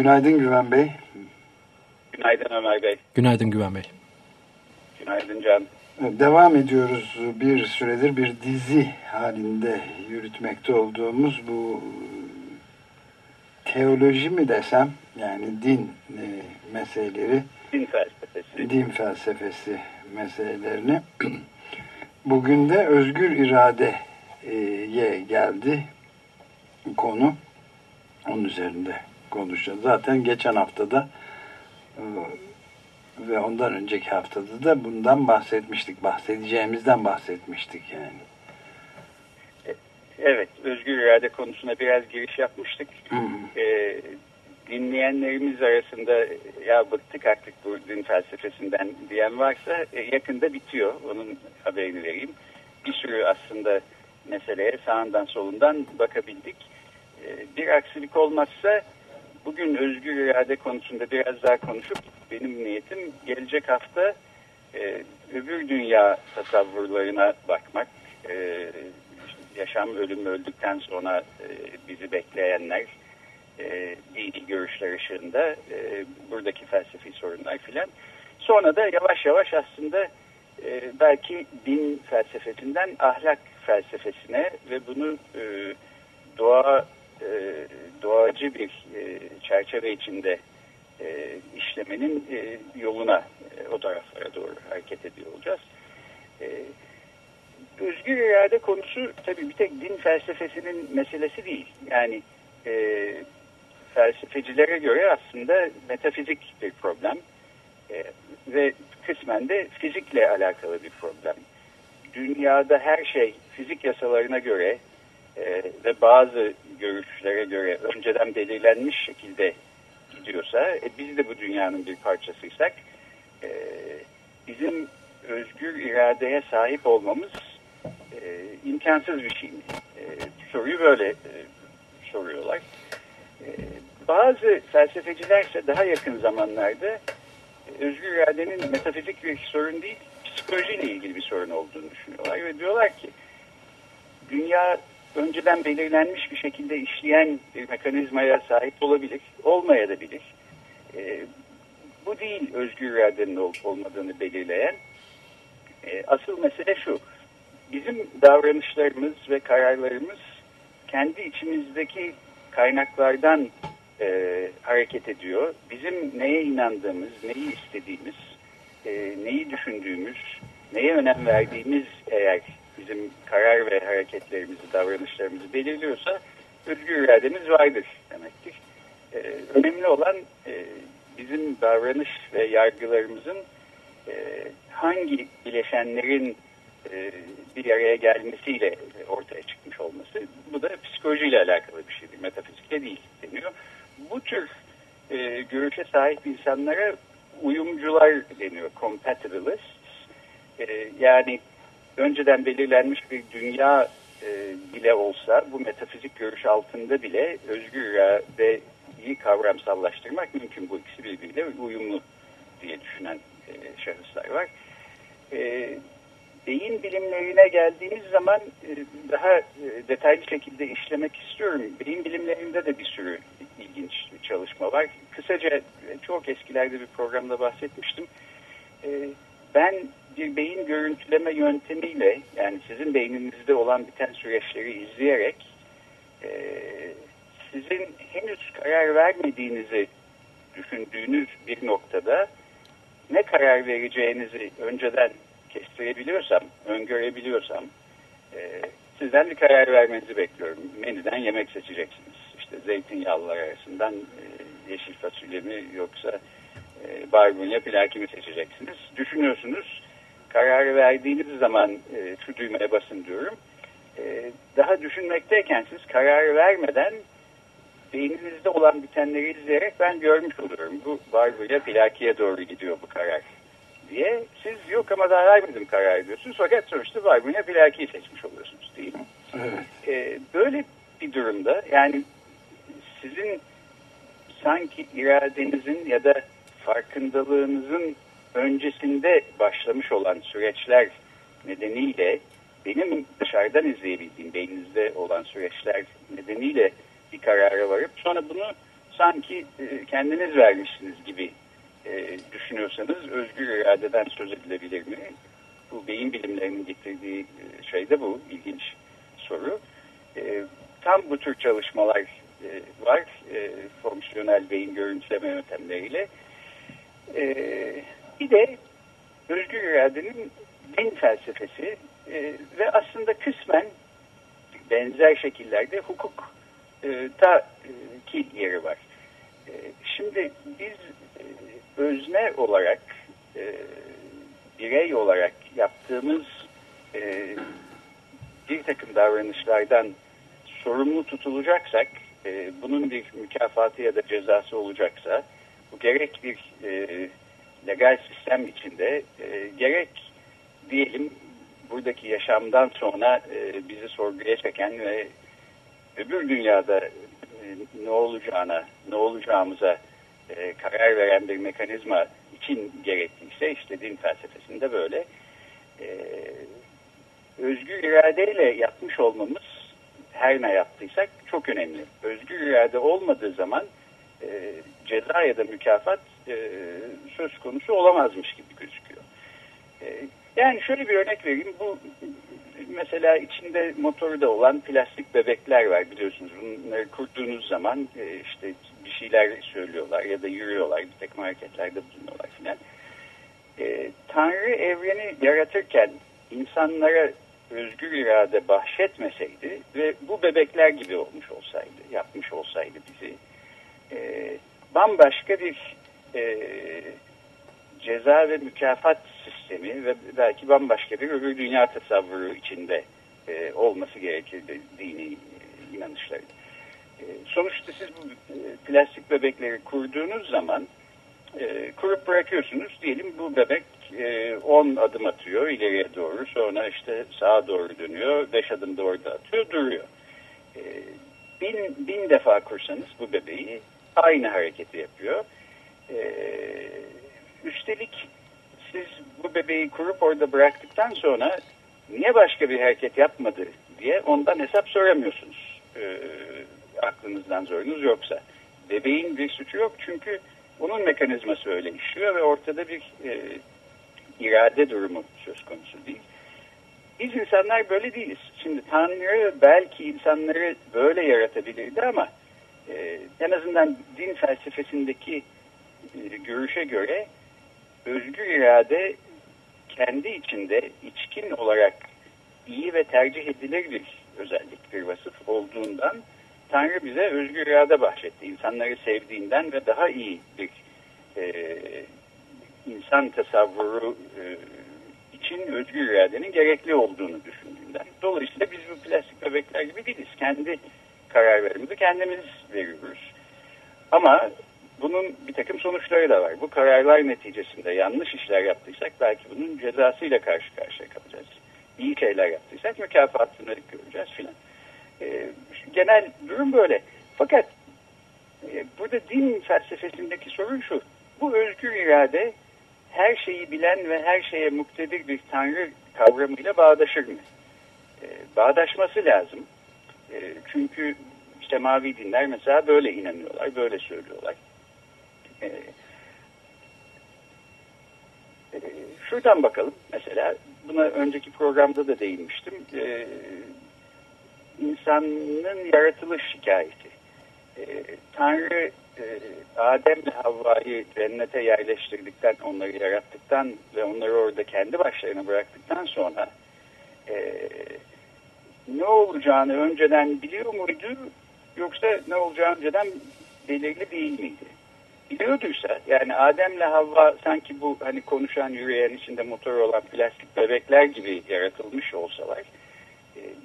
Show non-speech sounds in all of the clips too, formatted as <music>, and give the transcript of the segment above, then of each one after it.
Günaydın Güven Bey. Günaydın Ömer Bey. Günaydın Güven Bey. Günaydın Can. Devam ediyoruz bir süredir bir dizi halinde yürütmekte olduğumuz bu teoloji mi desem yani din e, meseleleri din felsefesi din felsefesi meselelerini <clears throat> bugün de özgür iradeye geldi konu onun üzerinde konuşacağız. Zaten geçen haftada e, ve ondan önceki haftada da bundan bahsetmiştik. Bahsedeceğimizden bahsetmiştik yani. Evet, özgür irade konusuna biraz giriş yapmıştık. Hı hı. Ee, dinleyenlerimiz arasında ya bıktık artık bu din felsefesinden diyen varsa e, yakında bitiyor. Onun haberini vereyim. Bir sürü aslında meseleye sağından solundan bakabildik. E, bir aksilik olmazsa bugün özgür irade konusunda biraz daha konuşup benim niyetim gelecek hafta e, öbür dünya tasavvurlarına bakmak. E, yaşam ölüm öldükten sonra e, bizi bekleyenler, e, dini görüşler ışığında e, buradaki felsefi sorunlar filan. Sonra da yavaş yavaş aslında e, belki din felsefesinden ahlak felsefesine ve bunu e, doğa e, doğacı bir e, çerçeve içinde e, işlemenin e, yoluna e, o taraflara doğru hareket ediyor olacağız. E, özgür irade konusu tabii bir tek din felsefesinin meselesi değil. Yani e, felsefecilere göre aslında metafizik bir problem e, ve kısmen de fizikle alakalı bir problem. Dünyada her şey fizik yasalarına göre e, ve bazı görüşlere göre önceden belirlenmiş şekilde gidiyorsa, e, biz de bu dünyanın bir parçasıysak, e, bizim özgür iradeye sahip olmamız e, imkansız bir şey mi? E, soruyu böyle e, soruyorlar. E, bazı felsefeciler ise daha yakın zamanlarda özgür iradenin metafizik bir sorun değil, psikolojiyle ilgili bir sorun olduğunu düşünüyorlar ve diyorlar ki dünya önceden belirlenmiş bir şekilde işleyen bir mekanizmaya sahip olabilir, olmayabilir. E, bu değil özgür iradenin olup olmadığını belirleyen. E, asıl mesele şu, bizim davranışlarımız ve kararlarımız kendi içimizdeki kaynaklardan e, hareket ediyor. Bizim neye inandığımız, neyi istediğimiz, e, neyi düşündüğümüz, neye önem verdiğimiz eğer bizim karar ve hareketlerimizi, davranışlarımızı belirliyorsa özgür irademiz vardır demektir. E, önemli olan e, bizim davranış ve yargılarımızın e, hangi bileşenlerin e, bir araya gelmesiyle ortaya çıkmış olması. Bu da psikolojiyle alakalı bir şeydir, metafizikle değil deniyor. Bu tür e, görüşe sahip insanlara uyumcular deniyor, compatibilists. E, yani önceden belirlenmiş bir dünya e, bile olsa bu metafizik görüş altında bile özgür iradeyi kavramsallaştırmak mümkün. Bu ikisi birbiriyle uyumlu diye düşünen e, şahıslar var. E, beyin bilimlerine geldiğimiz zaman e, daha e, detaylı şekilde işlemek istiyorum. Beyin bilimlerinde de bir sürü ilginç çalışma var. Kısaca e, çok eskilerde bir programda bahsetmiştim. Ben bir beyin görüntüleme yöntemiyle yani sizin beyninizde olan biten süreçleri izleyerek sizin henüz karar vermediğinizi düşündüğünüz bir noktada ne karar vereceğinizi önceden kestirebiliyorsam, öngörebiliyorsam e, sizden bir karar vermenizi bekliyorum. Menüden yemek seçeceksiniz. İşte zeytinyağlılar arasından e, yeşil fasulye mi yoksa e, barbunya plaki mi seçeceksiniz. Düşünüyorsunuz. Kararı verdiğiniz zaman e, şu düğmeye basın diyorum. E, daha düşünmekteyken siz kararı vermeden beyninizde olan bitenleri izleyerek ben görmüş oluyorum. Bu Barbara Plaki'ye doğru gidiyor bu karar diye. Siz yok ama daha vermedim karar diyorsunuz. Fakat sonuçta Barbara Plaki'yi seçmiş oluyorsunuz değil mi? Evet. Ee, böyle bir durumda yani sizin sanki iradenizin ya da farkındalığınızın öncesinde başlamış olan süreçler nedeniyle benim dışarıdan izleyebildiğim beyninizde olan süreçler nedeniyle bir karara varıp sonra bunu sanki e, kendiniz vermişsiniz gibi e, düşünüyorsanız özgür iradeden söz edilebilir mi? Bu beyin bilimlerinin getirdiği e, şey de bu ilginç soru. Tam bu tür çalışmalar var fonksiyonel beyin görüntüleme yöntemleriyle. Bir de özgür iradenin din felsefesi e, ve aslında kısmen benzer şekillerde hukuk e, ta e, ki yeri var. E, şimdi biz özne olarak birey olarak yaptığımız bir takım davranışlardan sorumlu tutulacaksak bunun bir mükafatı ya da cezası olacaksa bu gerek bir e, legal sistem içinde e, gerek diyelim buradaki yaşamdan sonra e, bizi sorguya çeken ve öbür dünyada e, ne olacağına, ne olacağımıza e, karar veren bir mekanizma için gerekliyse işte din felsefesinde böyle e, özgür iradeyle yapmış olmamız her ne yaptıysak çok önemli. Özgür irade olmadığı zaman e, ceza ya da mükafat e, söz konusu olamazmış gibi gözüküyor. E, yani şöyle bir örnek vereyim. Bu mesela içinde motoru da olan plastik bebekler var biliyorsunuz. Bunları kurduğunuz zaman e, işte bir şeyler söylüyorlar ya da yürüyorlar, bir takım hareketlerde bulunuyorlar filan. E, Tanrı evreni yaratırken insanlara özgür irade bahşetmeseydi ve bu bebekler gibi olmuş olsaydı, yapmış olsaydı bizi e, bambaşka bir e, ceza ve mükafat sistemi ve belki bambaşka bir öbür dünya tasavvuru içinde e, olması gerekir dini e, inanışları. E, sonuçta siz bu e, plastik bebekleri kurduğunuz zaman e, kurup bırakıyorsunuz. Diyelim bu bebek 10 e, adım atıyor ileriye doğru. Sonra işte sağa doğru dönüyor. 5 adım da orada atıyor. Duruyor. E, bin, bin defa kursanız bu bebeği aynı hareketi yapıyor. E, üstelik siz bu bebeği kurup orada bıraktıktan sonra niye başka bir hareket yapmadı diye ondan hesap soramıyorsunuz. E, aklınızdan zorunuz yoksa. Bebeğin bir suçu yok çünkü onun mekanizması öyle işliyor ve ortada bir e, irade durumu söz konusu değil. Biz insanlar böyle değiliz. Şimdi Tanrı belki insanları böyle yaratabilirdi ama e, en azından din felsefesindeki e, görüşe göre özgür irade kendi içinde içkin olarak iyi ve tercih edilir bir özellik, bir vasıf olduğundan Tanrı bize özgür irade bahşetti. İnsanları sevdiğinden ve daha iyi bir e, insan tasavvuru e, için özgür iradenin gerekli olduğunu düşündüğünden. Dolayısıyla biz bu plastik bebekler gibi değiliz. Kendi kararlarımızı kendimiz veriyoruz. Ama bunun bir takım sonuçları da var. Bu kararlar neticesinde yanlış işler yaptıysak belki bunun cezasıyla karşı karşıya kalacağız. İyi şeyler yaptıysak mükafatını göreceğiz filan. E, genel durum böyle. Fakat e, burada din felsefesindeki sorun şu. Bu özgür irade her şeyi bilen ve her şeye muktedir bir tanrı kavramıyla bağdaşır mı? E, bağdaşması lazım. E, çünkü işte mavi dinler mesela böyle inanıyorlar, böyle söylüyorlar. E, e, şuradan bakalım mesela buna önceki programda da değinmiştim. E, insanın yaratılış hikayesi. E, Tanrı e, Adem'le Havva'yı cennete yerleştirdikten, onları yarattıktan ve onları orada kendi başlarına bıraktıktan sonra e, ne olacağını önceden biliyor muydu yoksa ne olacağı önceden belirli değil miydi? Biliyorduysa yani Adem'le Havva sanki bu hani konuşan yürüyen içinde motor olan plastik bebekler gibi yaratılmış olsalar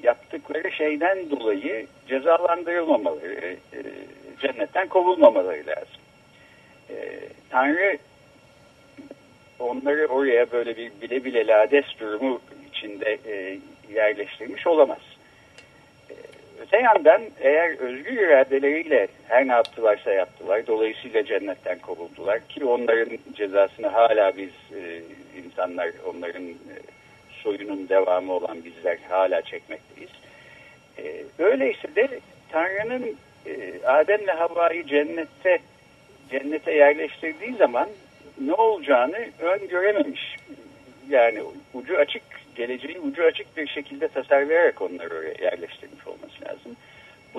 yaptıkları şeyden dolayı cezalandırılmamaları, e, cennetten kovulmamaları lazım. E, Tanrı onları oraya böyle bir bile bile lades durumu içinde e, yerleştirmiş olamaz. Öte yandan eğer özgür iradeleriyle her ne yaptılarsa yaptılar, dolayısıyla cennetten kovuldular ki onların cezasını hala biz e, insanlar, onların e, soyunun devamı olan bizler hala çekmekteyiz. E, öyleyse de Tanrı'nın e, Adem'le Havva'yı cennette cennete yerleştirdiği zaman ne olacağını öngörememiş. Yani ucu açık, geleceği ucu açık bir şekilde tasarlayarak onları oraya yerleştirmiş.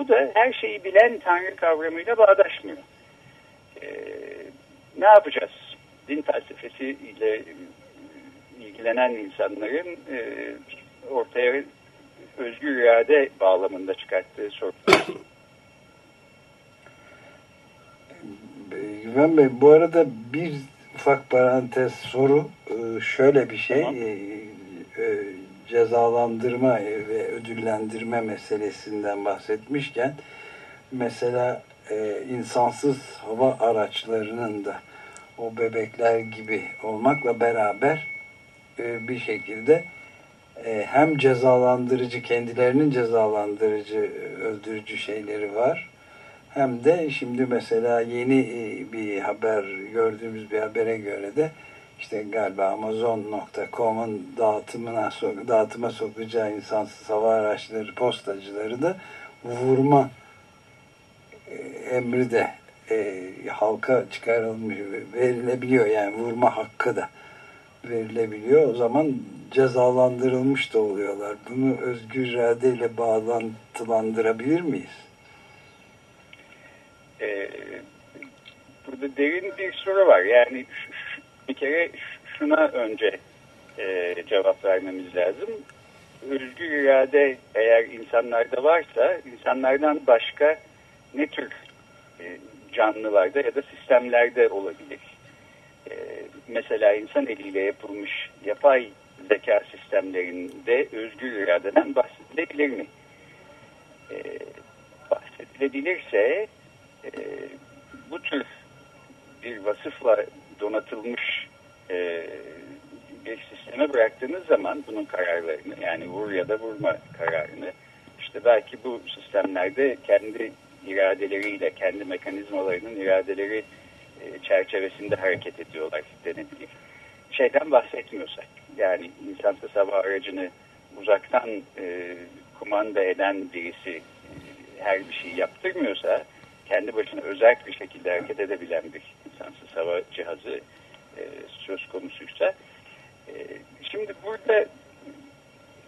Bu da her şeyi bilen Tanrı kavramıyla bağdaşmıyor. Ee, ne yapacağız? Din felsefesiyle ilgilenen insanların e, ortaya özgür irade bağlamında çıkarttığı soru. Güven Bey bu arada bir ufak parantez soru ee, şöyle bir şey tamam. E, cezalandırma ve ödüllendirme meselesinden bahsetmişken mesela e, insansız hava araçlarının da o bebekler gibi olmakla beraber e, bir şekilde hem cezalandırıcı kendilerinin cezalandırıcı öldürücü şeyleri var hem de şimdi mesela yeni bir haber gördüğümüz bir habere göre de işte galiba Amazon.com'un dağıtımına dağıtıma sokacağı insansız hava araçları postacıları da vurma emri de e, halka çıkarılmış verilebiliyor yani vurma hakkı da verilebiliyor. O zaman cezalandırılmış da oluyorlar. Bunu özgür iradeyle bağlantılandırabilir miyiz? Ee, burada derin bir soru var. Yani bir kere şuna önce e, cevap vermemiz lazım. Özgür irade eğer insanlarda varsa insanlardan başka ne tür e, canlılarda ya da sistemlerde olabilir? E, mesela insan eliyle yapılmış yapay zeka sistemlerinde özgür iradeden bahsedilebilir mi? E, bahsedilebilirse e, bu tür bir vasıfla donatılmış e, bir sisteme bıraktığınız zaman bunun kararlarını yani vur ya da vurma kararını işte belki bu sistemlerde kendi iradeleriyle, kendi mekanizmalarının iradeleri e, çerçevesinde hareket ediyorlar denebilir. Şeyden bahsetmiyorsak, yani insansız hava aracını uzaktan e, kumanda eden birisi e, her bir şey yaptırmıyorsa, kendi başına özel bir şekilde hareket edebilen bir insansız hava cihazı e, söz konusuysa, e, şimdi burada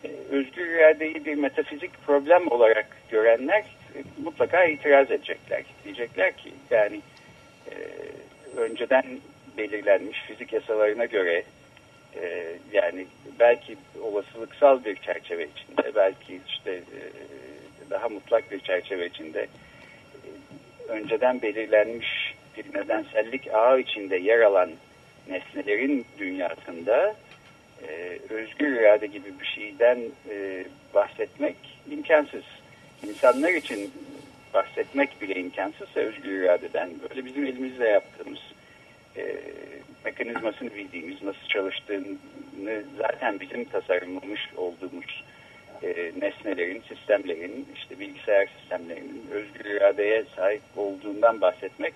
e, özgür iradeyi bir metafizik problem olarak görenler e, mutlaka itiraz edecekler. Diyecekler ki yani e, önceden belirlenmiş fizik yasalarına göre e, yani belki olasılıksal bir çerçeve içinde belki işte e, daha mutlak bir çerçeve içinde e, önceden belirlenmiş bir nedensellik ağı içinde yer alan nesnelerin dünyasında e, özgür irade gibi bir şeyden e, bahsetmek imkansız. İnsanlar için bahsetmek bile imkansızsa özgür iradeden böyle bizim elimizle yaptığımız e, mekanizmasını bildiğimiz, nasıl çalıştığını zaten bizim tasarımlamış olduğumuz e, nesnelerin, sistemlerin, işte bilgisayar sistemlerinin özgür iradeye sahip olduğundan bahsetmek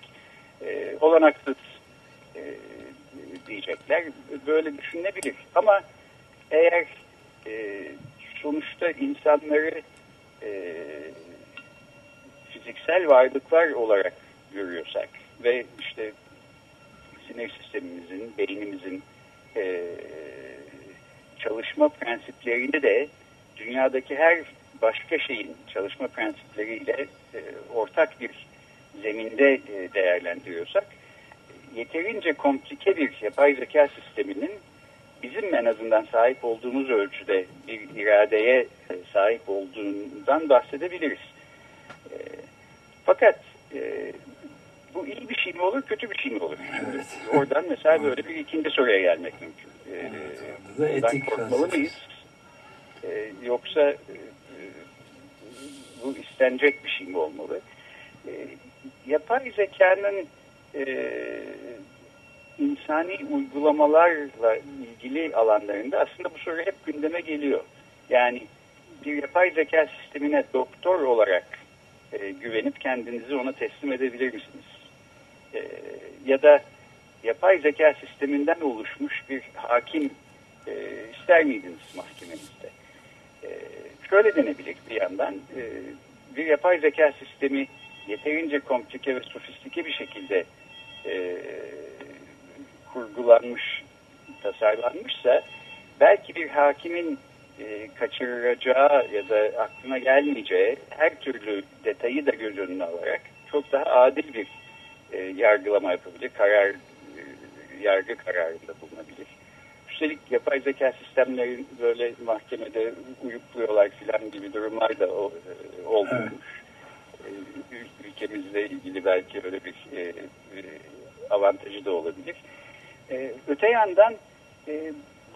e, olanaksız e, diyecekler. Böyle düşünebilir. Ama eğer e, sonuçta insanları e, fiziksel varlıklar olarak görüyorsak ve işte sinir sistemimizin, beynimizin e, çalışma prensiplerini de dünyadaki her başka şeyin çalışma prensipleriyle e, ortak bir zeminde e, değerlendiriyorsak yeterince komplike bir yapay zeka sisteminin bizim en azından sahip olduğumuz ölçüde bir iradeye e, sahip olduğundan bahsedebiliriz. E, fakat bu iyi bir şey mi olur, kötü bir şey mi olur? Evet. Oradan mesela böyle bir ikinci soruya gelmek mümkün. Evet, etik korkmalı mıyız? Yoksa bu istenecek bir şey mi olmalı? Yapay zekanın e, insani uygulamalarla ilgili alanlarında aslında bu soru hep gündeme geliyor. Yani bir yapay zeka sistemine doktor olarak e, güvenip kendinizi ona teslim edebilir misiniz? E, ya da yapay zeka sisteminden oluşmuş bir hakim e, ister miydiniz mahkemenizde? E, şöyle denebilir bir yandan. E, bir yapay zeka sistemi yeterince komplike ve sofistike bir şekilde e, kurgulanmış, tasarlanmışsa belki bir hakimin e, kaçıracağı ya da aklına gelmeyeceği her türlü detayı da göz önüne alarak çok daha adil bir e, yargılama yapabilir, karar e, yargı kararında bulunabilir. Üstelik yapay zeka sistemleri böyle mahkemede uyukluyorlar filan gibi durumlar da e, olmuş. Ülkemizle ilgili belki öyle bir e, e, avantajı da olabilir. E, öte yandan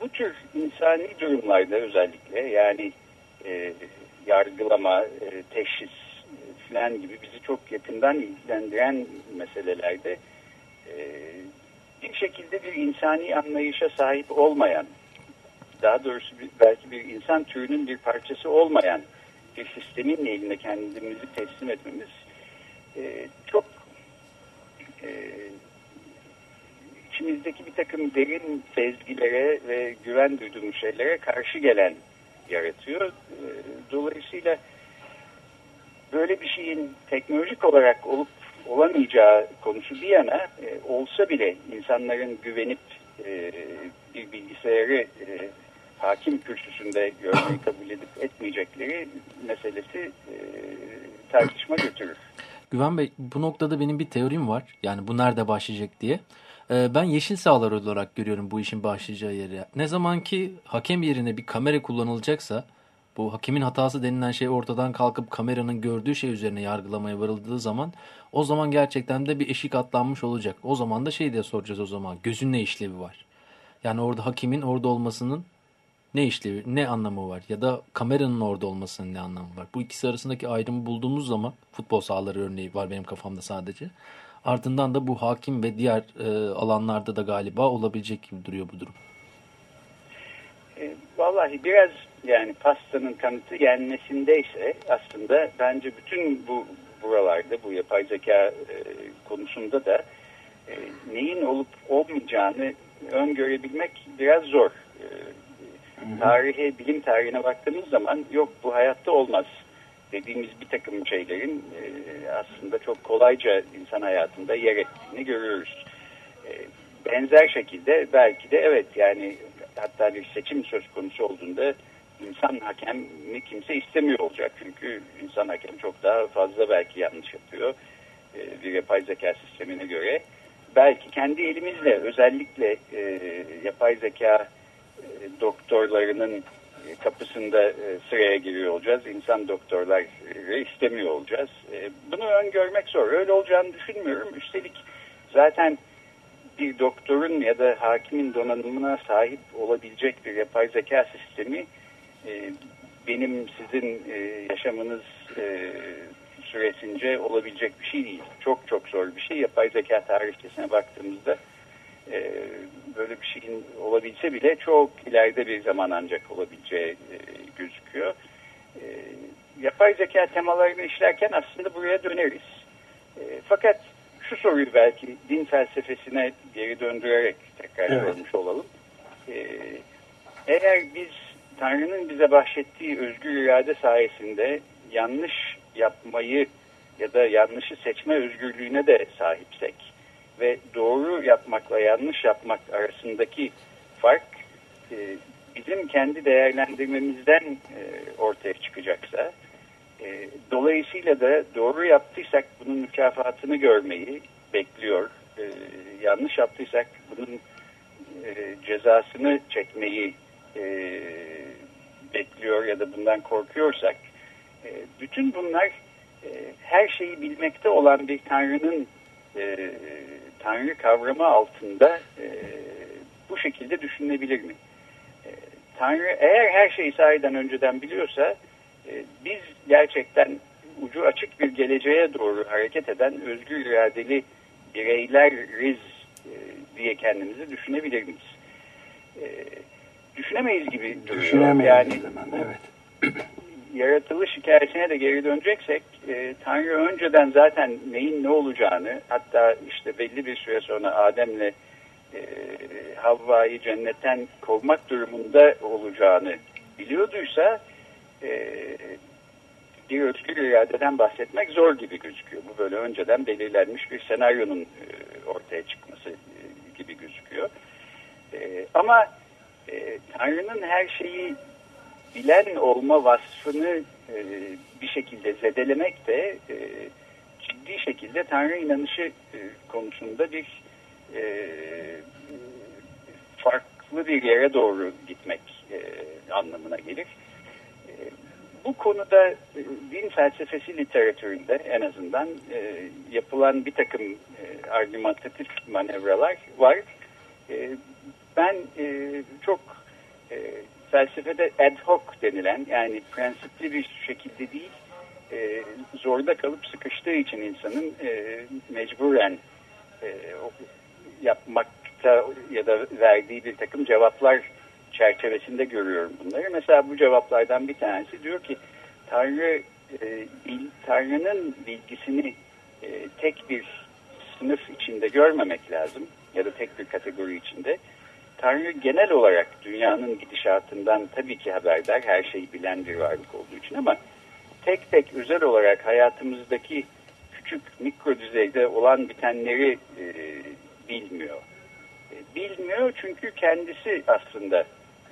bu tür insani durumlarda özellikle yani yargılama, teşhis falan gibi bizi çok yakından ilgilendiren meselelerde bir şekilde bir insani anlayışa sahip olmayan, daha doğrusu belki bir insan türünün bir parçası olmayan bir sistemin eline kendimizi teslim etmemiz e, çok e, içimizdeki bir takım derin sezgilere ve güven duyduğumuz şeylere karşı gelen yaratıyor. Ee, dolayısıyla böyle bir şeyin teknolojik olarak olup olamayacağı konusu bir yana e, olsa bile insanların güvenip e, bir bilgisayarı e, hakim kürsüsünde görmeyi kabul edip etmeyecekleri meselesi tartışma götürür. Güven Bey bu noktada benim bir teorim var. Yani bu nerede başlayacak diye. Ee, ben yeşil sahalar olarak görüyorum bu işin başlayacağı yeri. Ne zaman ki hakem yerine bir kamera kullanılacaksa bu hakemin hatası denilen şey ortadan kalkıp kameranın gördüğü şey üzerine yargılamaya varıldığı zaman o zaman gerçekten de bir eşik atlanmış olacak. O zaman da şey diye soracağız o zaman gözün ne işlevi var? Yani orada hakimin orada olmasının ne işlevi, ne anlamı var? Ya da kameranın orada olmasının ne anlamı var? Bu ikisi arasındaki ayrımı bulduğumuz zaman futbol sahaları örneği var benim kafamda sadece. Ardından da bu hakim ve diğer e, alanlarda da galiba olabilecek gibi duruyor bu durum. E, vallahi biraz yani pastanın kanıtı yenmesindeyse aslında bence bütün bu buralarda bu yapay zeka e, konusunda da e, neyin olup olmayacağını öngörebilmek biraz zor. Tarihe, bilim tarihine baktığımız zaman yok bu hayatta olmaz dediğimiz bir takım şeylerin e, aslında çok kolayca insan hayatında yer ettiğini görüyoruz. E, benzer şekilde belki de evet yani hatta bir seçim söz konusu olduğunda insan hakemi kimse istemiyor olacak. Çünkü insan hakem çok daha fazla belki yanlış yapıyor e, bir yapay zeka sistemine göre. Belki kendi elimizle özellikle yapay zeka doktorlarının kapısında e, sıraya giriyor olacağız. İnsan doktorlar istemiyor olacağız. E, bunu öngörmek zor. Öyle olacağını düşünmüyorum. Üstelik zaten bir doktorun ya da hakimin donanımına sahip olabilecek bir yapay zeka sistemi e, benim sizin yaşamınız süresince olabilecek bir şey değil. Çok çok zor bir şey. Yapay zeka tarihçesine baktığımızda e, böyle bir şeyin olabilse bile çok ileride bir zaman ancak olabileceği e, gözüküyor. E, yapay zeka temalarını işlerken aslında buraya döneriz. E, fakat şu soruyu belki din felsefesine geri döndürerek tekrar evet. sormuş olalım. E, eğer biz Tanrı'nın bize bahşettiği özgür irade sayesinde yanlış yapmayı ya da yanlışı seçme özgürlüğüne de sahipsek, ve doğru yapmakla yanlış yapmak arasındaki fark e, bizim kendi değerlendirmemizden e, ortaya çıkacaksa e, dolayısıyla da doğru yaptıysak bunun mükafatını görmeyi bekliyor. E, yanlış yaptıysak bunun e, cezasını çekmeyi e, bekliyor ya da bundan korkuyorsak e, bütün bunlar e, her şeyi bilmekte olan bir Tanrı'nın e, Tanrı kavramı altında e, bu şekilde düşünülebilir mi? E, Tanrı eğer her şeyi sahiden önceden biliyorsa e, biz gerçekten ucu açık bir geleceğe doğru hareket eden özgür iradeli bireyleriz e, diye kendimizi düşünebilir miyiz? E, düşünemeyiz gibi duruyor. Düşünemeyiz yani, zaman, evet. Yaratılış hikayesine de geri döneceksek e, Tanrı önceden zaten neyin ne olacağını hatta işte belli bir süre sonra Adem'le e, Havva'yı cennetten kovmak durumunda olacağını biliyorduysa e, bir özgür iradeden bahsetmek zor gibi gözüküyor. Bu böyle önceden belirlenmiş bir senaryonun e, ortaya çıkması e, gibi gözüküyor. E, ama e, Tanrı'nın her şeyi bilen olma vasfını e, bir şekilde zedelemek de e, ciddi şekilde Tanrı inanışı e, konusunda bir e, farklı bir yere doğru gitmek e, anlamına gelir. E, bu konuda e, din felsefesi literatüründe en azından e, yapılan bir takım e, argümantatif manevralar var. E, ben e, çok e, felsefede ad hoc denilen yani prensipli bir şekilde değil e, zorda kalıp sıkıştığı için insanın e, mecburen e, yapmakta ya da verdiği bir takım cevaplar çerçevesinde görüyorum bunları. Mesela bu cevaplardan bir tanesi diyor ki Tanrı e, bil, Tanrı'nın bilgisini e, tek bir sınıf içinde görmemek lazım ya da tek bir kategori içinde. Tanrı genel olarak dünyanın gidişatından tabii ki haberdar, her şeyi bilen bir varlık olduğu için ama tek tek özel olarak hayatımızdaki küçük mikro düzeyde olan bitenleri e, bilmiyor. E, bilmiyor çünkü kendisi aslında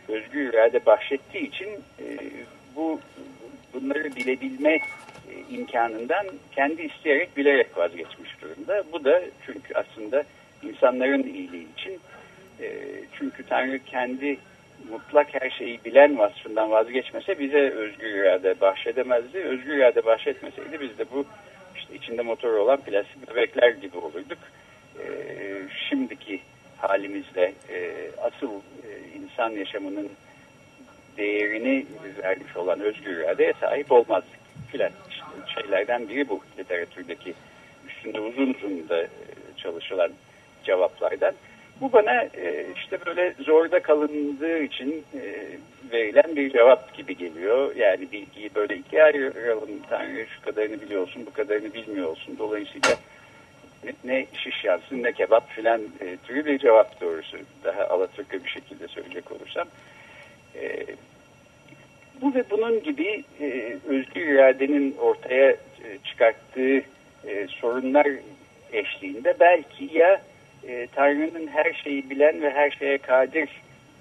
özgür irade bahşettiği için e, bu bunları bilebilme e, imkanından kendi isteyerek bilerek vazgeçmiş durumda. Bu da çünkü aslında insanların iyiliği için e, çünkü Tanrı kendi mutlak her şeyi bilen vasfından vazgeçmese bize özgür irade bahşedemezdi. Özgür irade bahşetmeseydi biz de bu işte içinde motoru olan plastik bebekler gibi olurduk. E, şimdiki halimizle e, asıl e, insan yaşamının değerini vermiş olan özgür iradeye sahip olmazdık filan işte şeylerden biri bu literatürdeki üstünde uzun uzun da e, çalışılan cevaplardan. Bu bana e, işte böyle zorda kalındığı için e, verilen bir cevap gibi geliyor. Yani bilgiyi böyle ikiye ayıralım. Tanrı şu kadarını biliyorsun, bu kadarını bilmiyor olsun. Dolayısıyla ne, şiş yansın ne kebap filan e, türü bir cevap doğrusu. Daha Alaturka bir şekilde söyleyecek olursam. Bu ve bunun gibi e, özgür iradenin ortaya çıkarttığı sorunlar eşliğinde belki ya e, Tanrı'nın her şeyi bilen ve her şeye kadir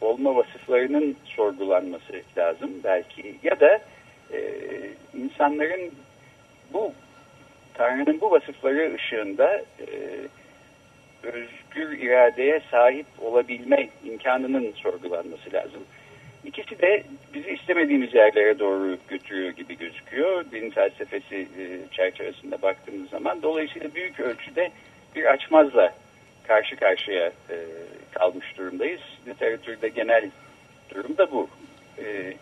olma vasıflarının sorgulanması lazım belki ya da e, insanların bu Tanrı'nın bu vasıfları ışığında e, özgür iradeye sahip olabilme imkanının sorgulanması lazım. İkisi de bizi istemediğimiz yerlere doğru götürüyor gibi gözüküyor. Din felsefesi e, çerçevesinde baktığımız zaman. Dolayısıyla büyük ölçüde bir açmazla karşı karşıya e, kalmış durumdayız. Literatürde genel durum da bu. E,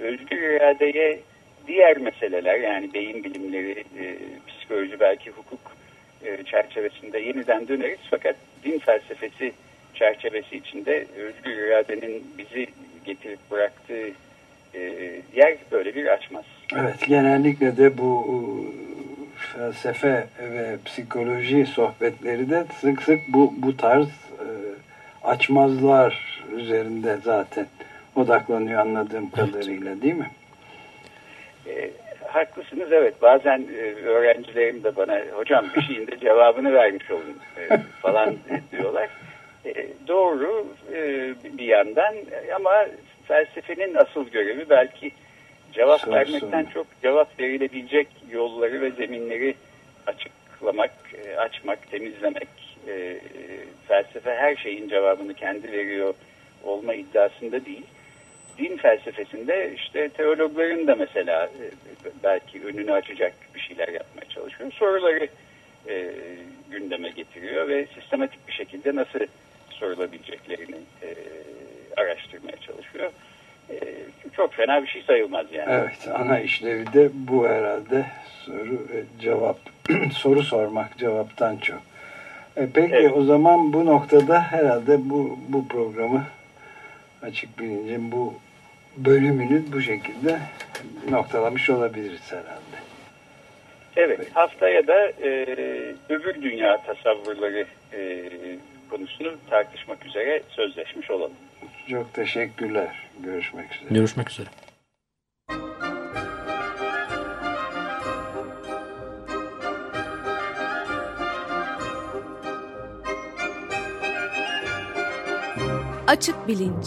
özgür iradeye diğer meseleler yani beyin bilimleri, e, psikoloji belki hukuk e, çerçevesinde yeniden döneriz. Fakat din felsefesi çerçevesi içinde özgür iradenin bizi getirip bıraktığı e, yer böyle bir açmaz. Evet genellikle de bu felsefe ve psikoloji sohbetleri de sık sık bu, bu tarz e, açmazlar üzerinde zaten odaklanıyor anladığım kadarıyla değil mi? E, haklısınız evet bazen e, öğrencilerim de bana hocam bir şeyin de cevabını vermiş olun e, <laughs> falan diyorlar. E, doğru e, bir yandan ama felsefenin asıl görevi belki cevap Sorsun. vermekten çok cevap verilebilecek yolları ve zeminleri açıklamak, e, açmak, temizlemek. Felsefe her şeyin cevabını kendi veriyor olma iddiasında değil. Din felsefesinde işte teologların da mesela belki önünü açacak bir şeyler yapmaya çalışıyor. Soruları gündeme getiriyor ve sistematik bir şekilde nasıl sorulabileceklerini e, araştırmaya çalışıyor. E, çok fena bir şey sayılmaz yani. Evet ana işlevi de bu herhalde soru cevap <clears throat> soru sormak cevaptan çok. E peki evet. o zaman bu noktada herhalde bu bu programı açık bilincin bu bölümünü bu şekilde noktalamış olabiliriz herhalde. Evet, haftaya da e, öbür dünya tasavvurları e, konusunu tartışmak üzere sözleşmiş olalım. Çok teşekkürler. Görüşmek üzere. Görüşmek üzere. Açık Bilinç